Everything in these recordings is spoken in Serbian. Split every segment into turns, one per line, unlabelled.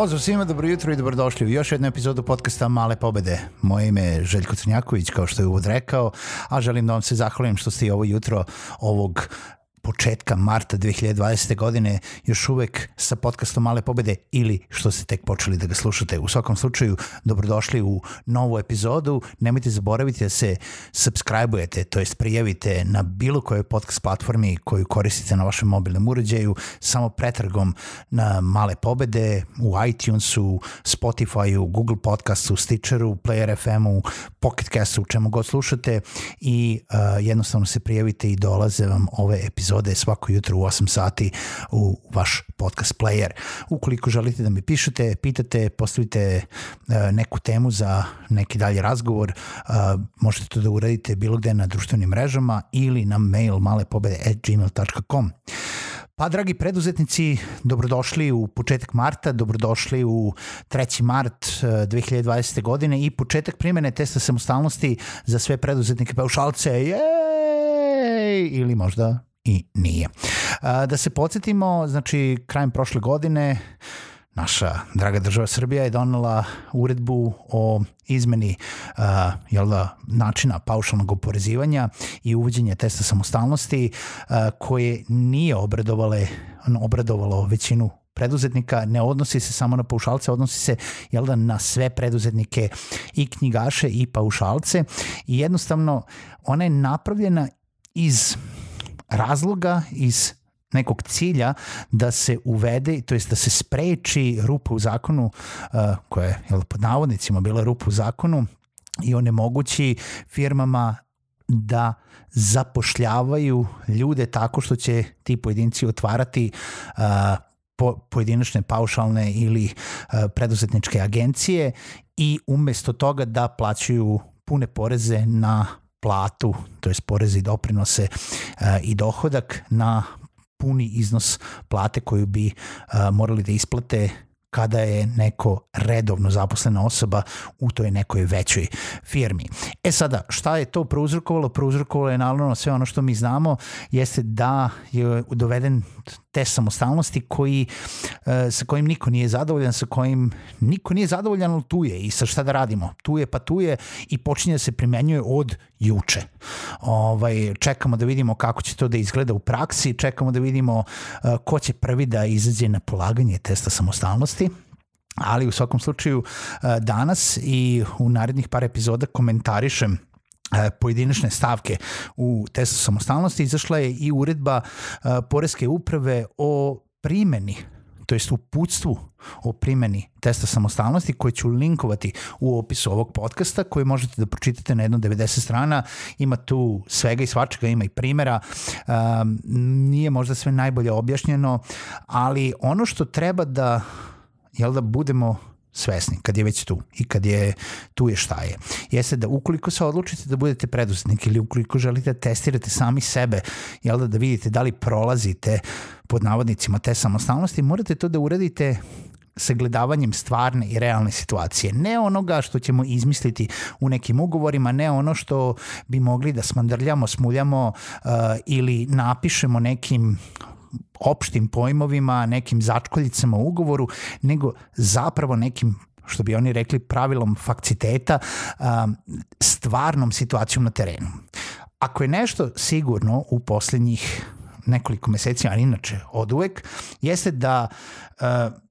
Pozdrav svima, dobro jutro i dobrodošli u još jednu epizodu podcasta Male pobede. Moje ime je Željko Crnjaković, kao što je uvod rekao, a želim da vam se zahvalim što ste i ovo jutro ovog početka marta 2020. godine još uvek sa podcastom Male pobede ili što ste tek počeli da ga slušate. U svakom slučaju, dobrodošli u novu epizodu. Nemojte zaboraviti da se subscribe-ujete, to jest prijavite na bilo kojoj podcast platformi koju koristite na vašem mobilnom uređaju, samo pretragom na Male pobede u iTunesu, Spotifyu, Google podcastu, Stitcheru, Player FM-u, Pocket Castu, čemu god slušate i uh, jednostavno se prijavite i dolaze vam ove epizode epizode svako jutro u 8 sati u vaš podcast player. Ukoliko želite da mi pišete, pitate, postavite e, neku temu za neki dalji razgovor, e, možete to da uradite bilo gde na društvenim mrežama ili na mail malepobede.gmail.com. Pa, dragi preduzetnici, dobrodošli u početak marta, dobrodošli u 3. mart 2020. E, godine i početak primene testa samostalnosti za sve preduzetnike paušalce. Jej! Ili možda i nije. Da se podsjetimo, znači krajem prošle godine naša draga država Srbija je donela uredbu o izmeni uh, jel da, načina paušalnog oporezivanja i uvođenja testa samostalnosti uh, koje nije obradovale, obradovalo većinu preduzetnika ne odnosi se samo na paušalce, odnosi se jel da, na sve preduzetnike i knjigaše i paušalce i jednostavno ona je napravljena iz razloga iz nekog cilja da se uvede, to jest da se spreči rupa u zakonu, uh, koja je jel, pod navodnicima bila rupa u zakonu i onemogući firmama da zapošljavaju ljude tako što će ti pojedinci otvarati uh, po, pojedinačne paušalne ili uh, preduzetničke agencije i umesto toga da plaćaju pune poreze na platu, to je porezi i doprinose uh, i dohodak na puni iznos plate koju bi uh, morali da isplate kada je neko redovno zaposlena osoba u toj nekoj većoj firmi. E sada, šta je to prouzrokovalo? Prouzrokovalo je naravno sve ono što mi znamo, jeste da je doveden te samostalnosti koji, e, sa kojim niko nije zadovoljan, sa kojim niko nije zadovoljan, ali tu je i sa šta da radimo? Tu je pa tu je i počinje da se primenjuje od juče. Ovaj, čekamo da vidimo kako će to da izgleda u praksi, čekamo da vidimo e, ko će prvi da izađe na polaganje testa samostalnosti ali u svakom slučaju e, danas i u narednih par epizoda komentarišem E, pojedinačne stavke u testu samostalnosti izašla je i uredba e, Poreske uprave o primeni to jest uputstvu o primeni testa samostalnosti koje ću linkovati u opisu ovog podcasta koje možete da pročitate na jedno 90 strana. Ima tu svega i svačega, ima i primera. Um, nije možda sve najbolje objašnjeno, ali ono što treba da jel da budemo svesni kad je već tu i kad je tu je šta je. Jeste da ukoliko se odlučite da budete preduzetnik ili ukoliko želite da testirate sami sebe, jel da, da vidite da li prolazite pod navodnicima te samostalnosti, morate to da uradite sagledavanjem stvarne i realne situacije. Ne onoga što ćemo izmisliti u nekim ugovorima, ne ono što bi mogli da smandrljamo, smuljamo uh, ili napišemo nekim opštim pojmovima, nekim začkoljicama u ugovoru, nego zapravo nekim što bi oni rekli pravilom fakciteta, stvarnom situacijom na terenu. Ako je nešto sigurno u poslednjih nekoliko meseci, a inače od uvek, jeste da,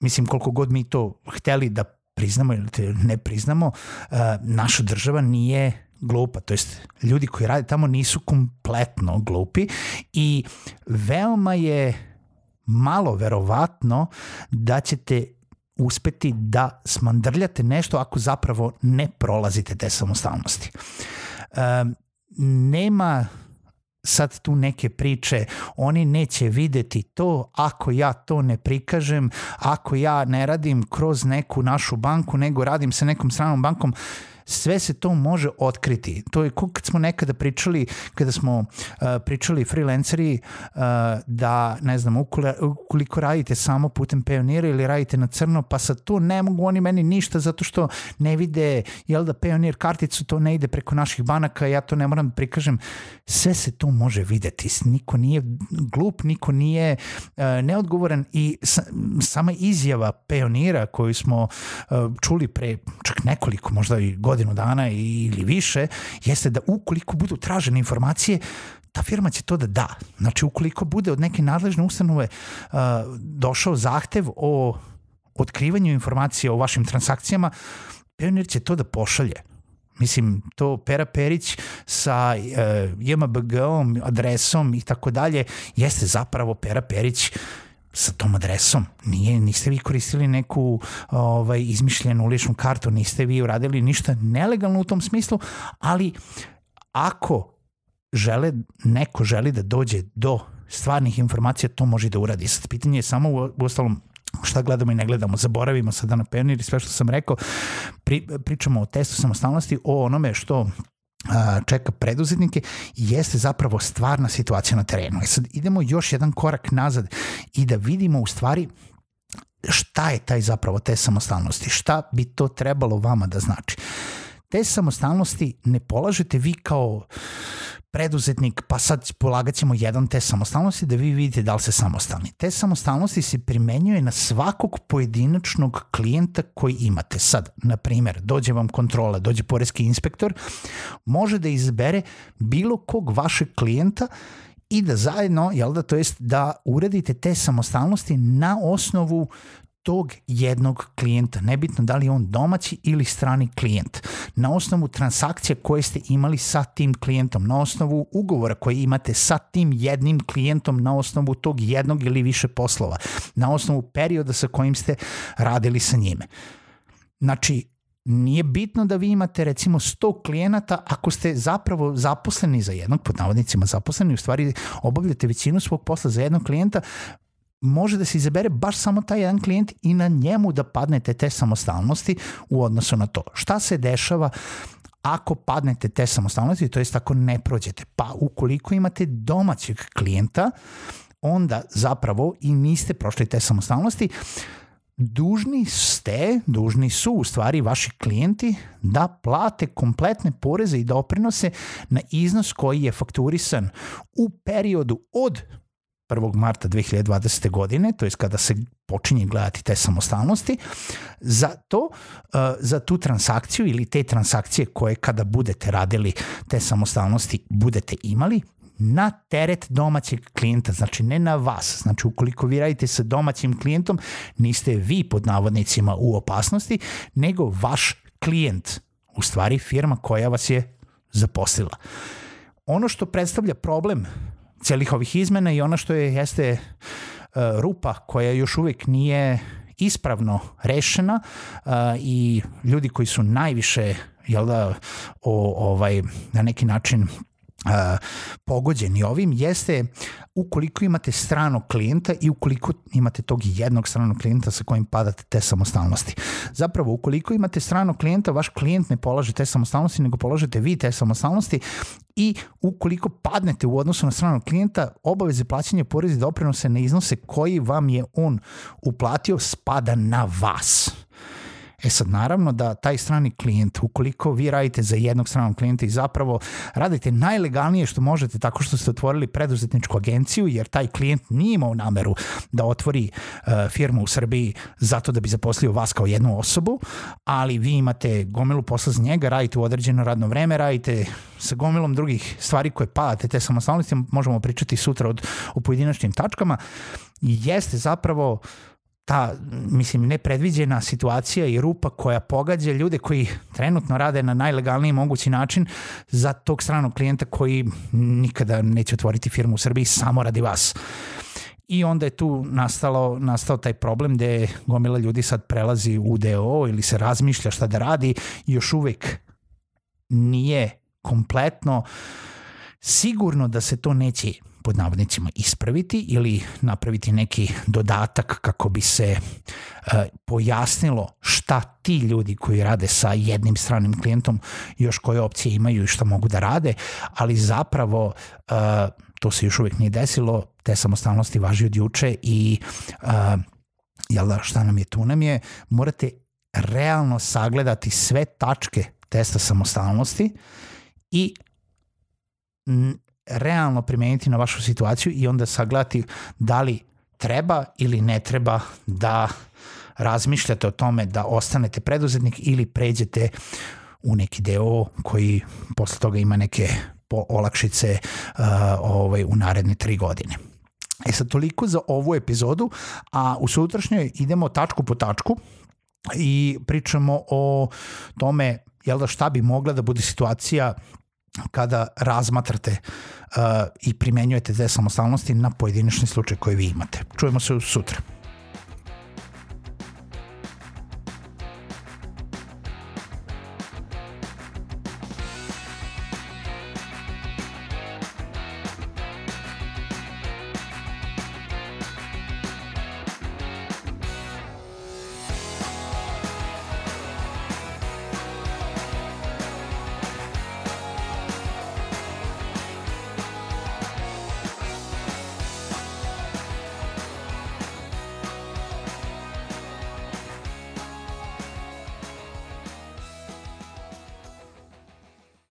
mislim, koliko god mi to hteli da priznamo ili ne priznamo, naša država nije glupa, to jest ljudi koji rade tamo nisu kompletno glupi i veoma je malo verovatno da ćete uspeti da smandrljate nešto ako zapravo ne prolazite te samostalnosti. E, nema sad tu neke priče, oni neće videti to ako ja to ne prikažem, ako ja ne radim kroz neku našu banku, nego radim sa nekom stranom bankom, sve se to može otkriti. To je kad smo nekada pričali, kada smo uh, pričali freelanceri uh, da, ne znam, ukoliko radite samo putem pionira ili radite na crno, pa sad to ne mogu oni meni ništa zato što ne vide, jel da pionir karticu, to ne ide preko naših banaka, ja to ne moram da prikažem. Sve se to može videti. Niko nije glup, niko nije uh, neodgovoran i sa, sama izjava pionira koju smo uh, čuli pre čak nekoliko možda i godina godinu dana ili više, jeste da ukoliko budu tražene informacije, ta firma će to da da. Znači, ukoliko bude od neke nadležne ustanove uh, došao zahtev o otkrivanju informacije o vašim transakcijama, Pionir će to da pošalje. Mislim, to Pera Perić sa uh, JMBG-om, adresom i tako dalje, jeste zapravo Pera Perić sa tom adresom. Nije, niste vi koristili neku ovaj, izmišljenu ličnu kartu, niste vi uradili ništa nelegalno u tom smislu, ali ako žele, neko želi da dođe do stvarnih informacija, to može da uradi. Sad pitanje je samo u, u ostalom šta gledamo i ne gledamo, zaboravimo sada na pionir i sve što sam rekao, pri, pričamo o testu samostalnosti, o onome što čeka preduzetnike jeste zapravo stvarna situacija na terenu. E sad idemo još jedan korak nazad i da vidimo u stvari šta je taj zapravo te samostalnosti, šta bi to trebalo vama da znači. Te samostalnosti ne polažete vi kao preduzetnik, pa sad polagat ćemo jedan test samostalnosti da vi vidite da li se samostalni. Te samostalnosti se primenjuje na svakog pojedinačnog klijenta koji imate. Sad, na primer, dođe vam kontrola, dođe poreski inspektor, može da izbere bilo kog vašeg klijenta i da zajedno, jel da, to jest da uredite te samostalnosti na osnovu tog jednog klijenta, nebitno da li je on domaći ili strani klijent, na osnovu transakcija koje ste imali sa tim klijentom, na osnovu ugovora koje imate sa tim jednim klijentom, na osnovu tog jednog ili više poslova, na osnovu perioda sa kojim ste radili sa njime. Znači, nije bitno da vi imate recimo 100 klijenata ako ste zapravo zaposleni za jednog, pod navodnicima zaposleni, u stvari obavljate većinu svog posla za jednog klijenta, može da se izabere baš samo taj jedan klijent i na njemu da padnete te samostalnosti u odnosu na to. Šta se dešava ako padnete te samostalnosti, to jest ako ne prođete? Pa ukoliko imate domaćeg klijenta, onda zapravo i niste prošli te samostalnosti, dužni ste, dužni su u stvari vaši klijenti da plate kompletne poreze i doprinose na iznos koji je fakturisan u periodu od 1. marta 2020. godine, to je kada se počinje gledati te samostalnosti, za to, uh, za tu transakciju ili te transakcije koje kada budete radili te samostalnosti budete imali, na teret domaćeg klijenta, znači ne na vas. Znači ukoliko vi radite sa domaćim klijentom, niste vi pod navodnicima u opasnosti, nego vaš klijent, u stvari firma koja vas je zaposlila. Ono što predstavlja problem celih ovih izmena i ono što je jeste uh, rupa koja još uvek nije ispravno rešena uh, i ljudi koji su najviše jel da, o, ovaj, na neki način uh, pogođeni ovim jeste ukoliko imate stranog klijenta i ukoliko imate tog jednog stranog klijenta sa kojim padate te samostalnosti. Zapravo, ukoliko imate stranog klijenta, vaš klijent ne polaže te samostalnosti, nego polažete vi te samostalnosti i ukoliko padnete u odnosu na stranog klijenta, obaveze plaćanja porezi doprinose na iznose koji vam je on uplatio spada na vas. E sad, naravno da taj strani klijent, ukoliko vi radite za jednog stranog klijenta i zapravo radite najlegalnije što možete tako što ste otvorili preduzetničku agenciju, jer taj klijent nije imao nameru da otvori uh, firmu u Srbiji zato da bi zaposlio vas kao jednu osobu, ali vi imate gomilu posla za njega, radite u određeno radno vreme, radite sa gomilom drugih stvari koje padate te samostalnosti, možemo pričati sutra od, o pojedinačnim tačkama, jeste zapravo ta, mislim, nepredviđena situacija i rupa koja pogađa ljude koji trenutno rade na najlegalniji mogući način za tog stranog klijenta koji nikada neće otvoriti firmu u Srbiji samo radi vas. I onda je tu nastalo, nastao taj problem gde gomila ljudi sad prelazi u DO ili se razmišlja šta da radi i još uvek nije kompletno sigurno da se to neće pod navodnicima ispraviti ili napraviti neki dodatak kako bi se e, pojasnilo šta ti ljudi koji rade sa jednim stranim klijentom još koje opcije imaju i šta mogu da rade, ali zapravo e, to se još uvek nije desilo, te samostalnosti važi od juče i uh, jel da, šta nam je tu nam je, morate realno sagledati sve tačke testa samostalnosti i realno primeniti na vašu situaciju i onda sagledati da li treba ili ne treba da razmišljate o tome da ostanete preduzetnik ili pređete u neki deo koji posle toga ima neke olakšice uh, ovaj, u naredne tri godine. E sad, toliko za ovu epizodu, a u sutrašnjoj idemo tačku po tačku i pričamo o tome jel da šta bi mogla da bude situacija kada razmatrate uh, i primenjujete te samostalnosti na pojedinačni slučaj koji vi imate. Čujemo se sutra.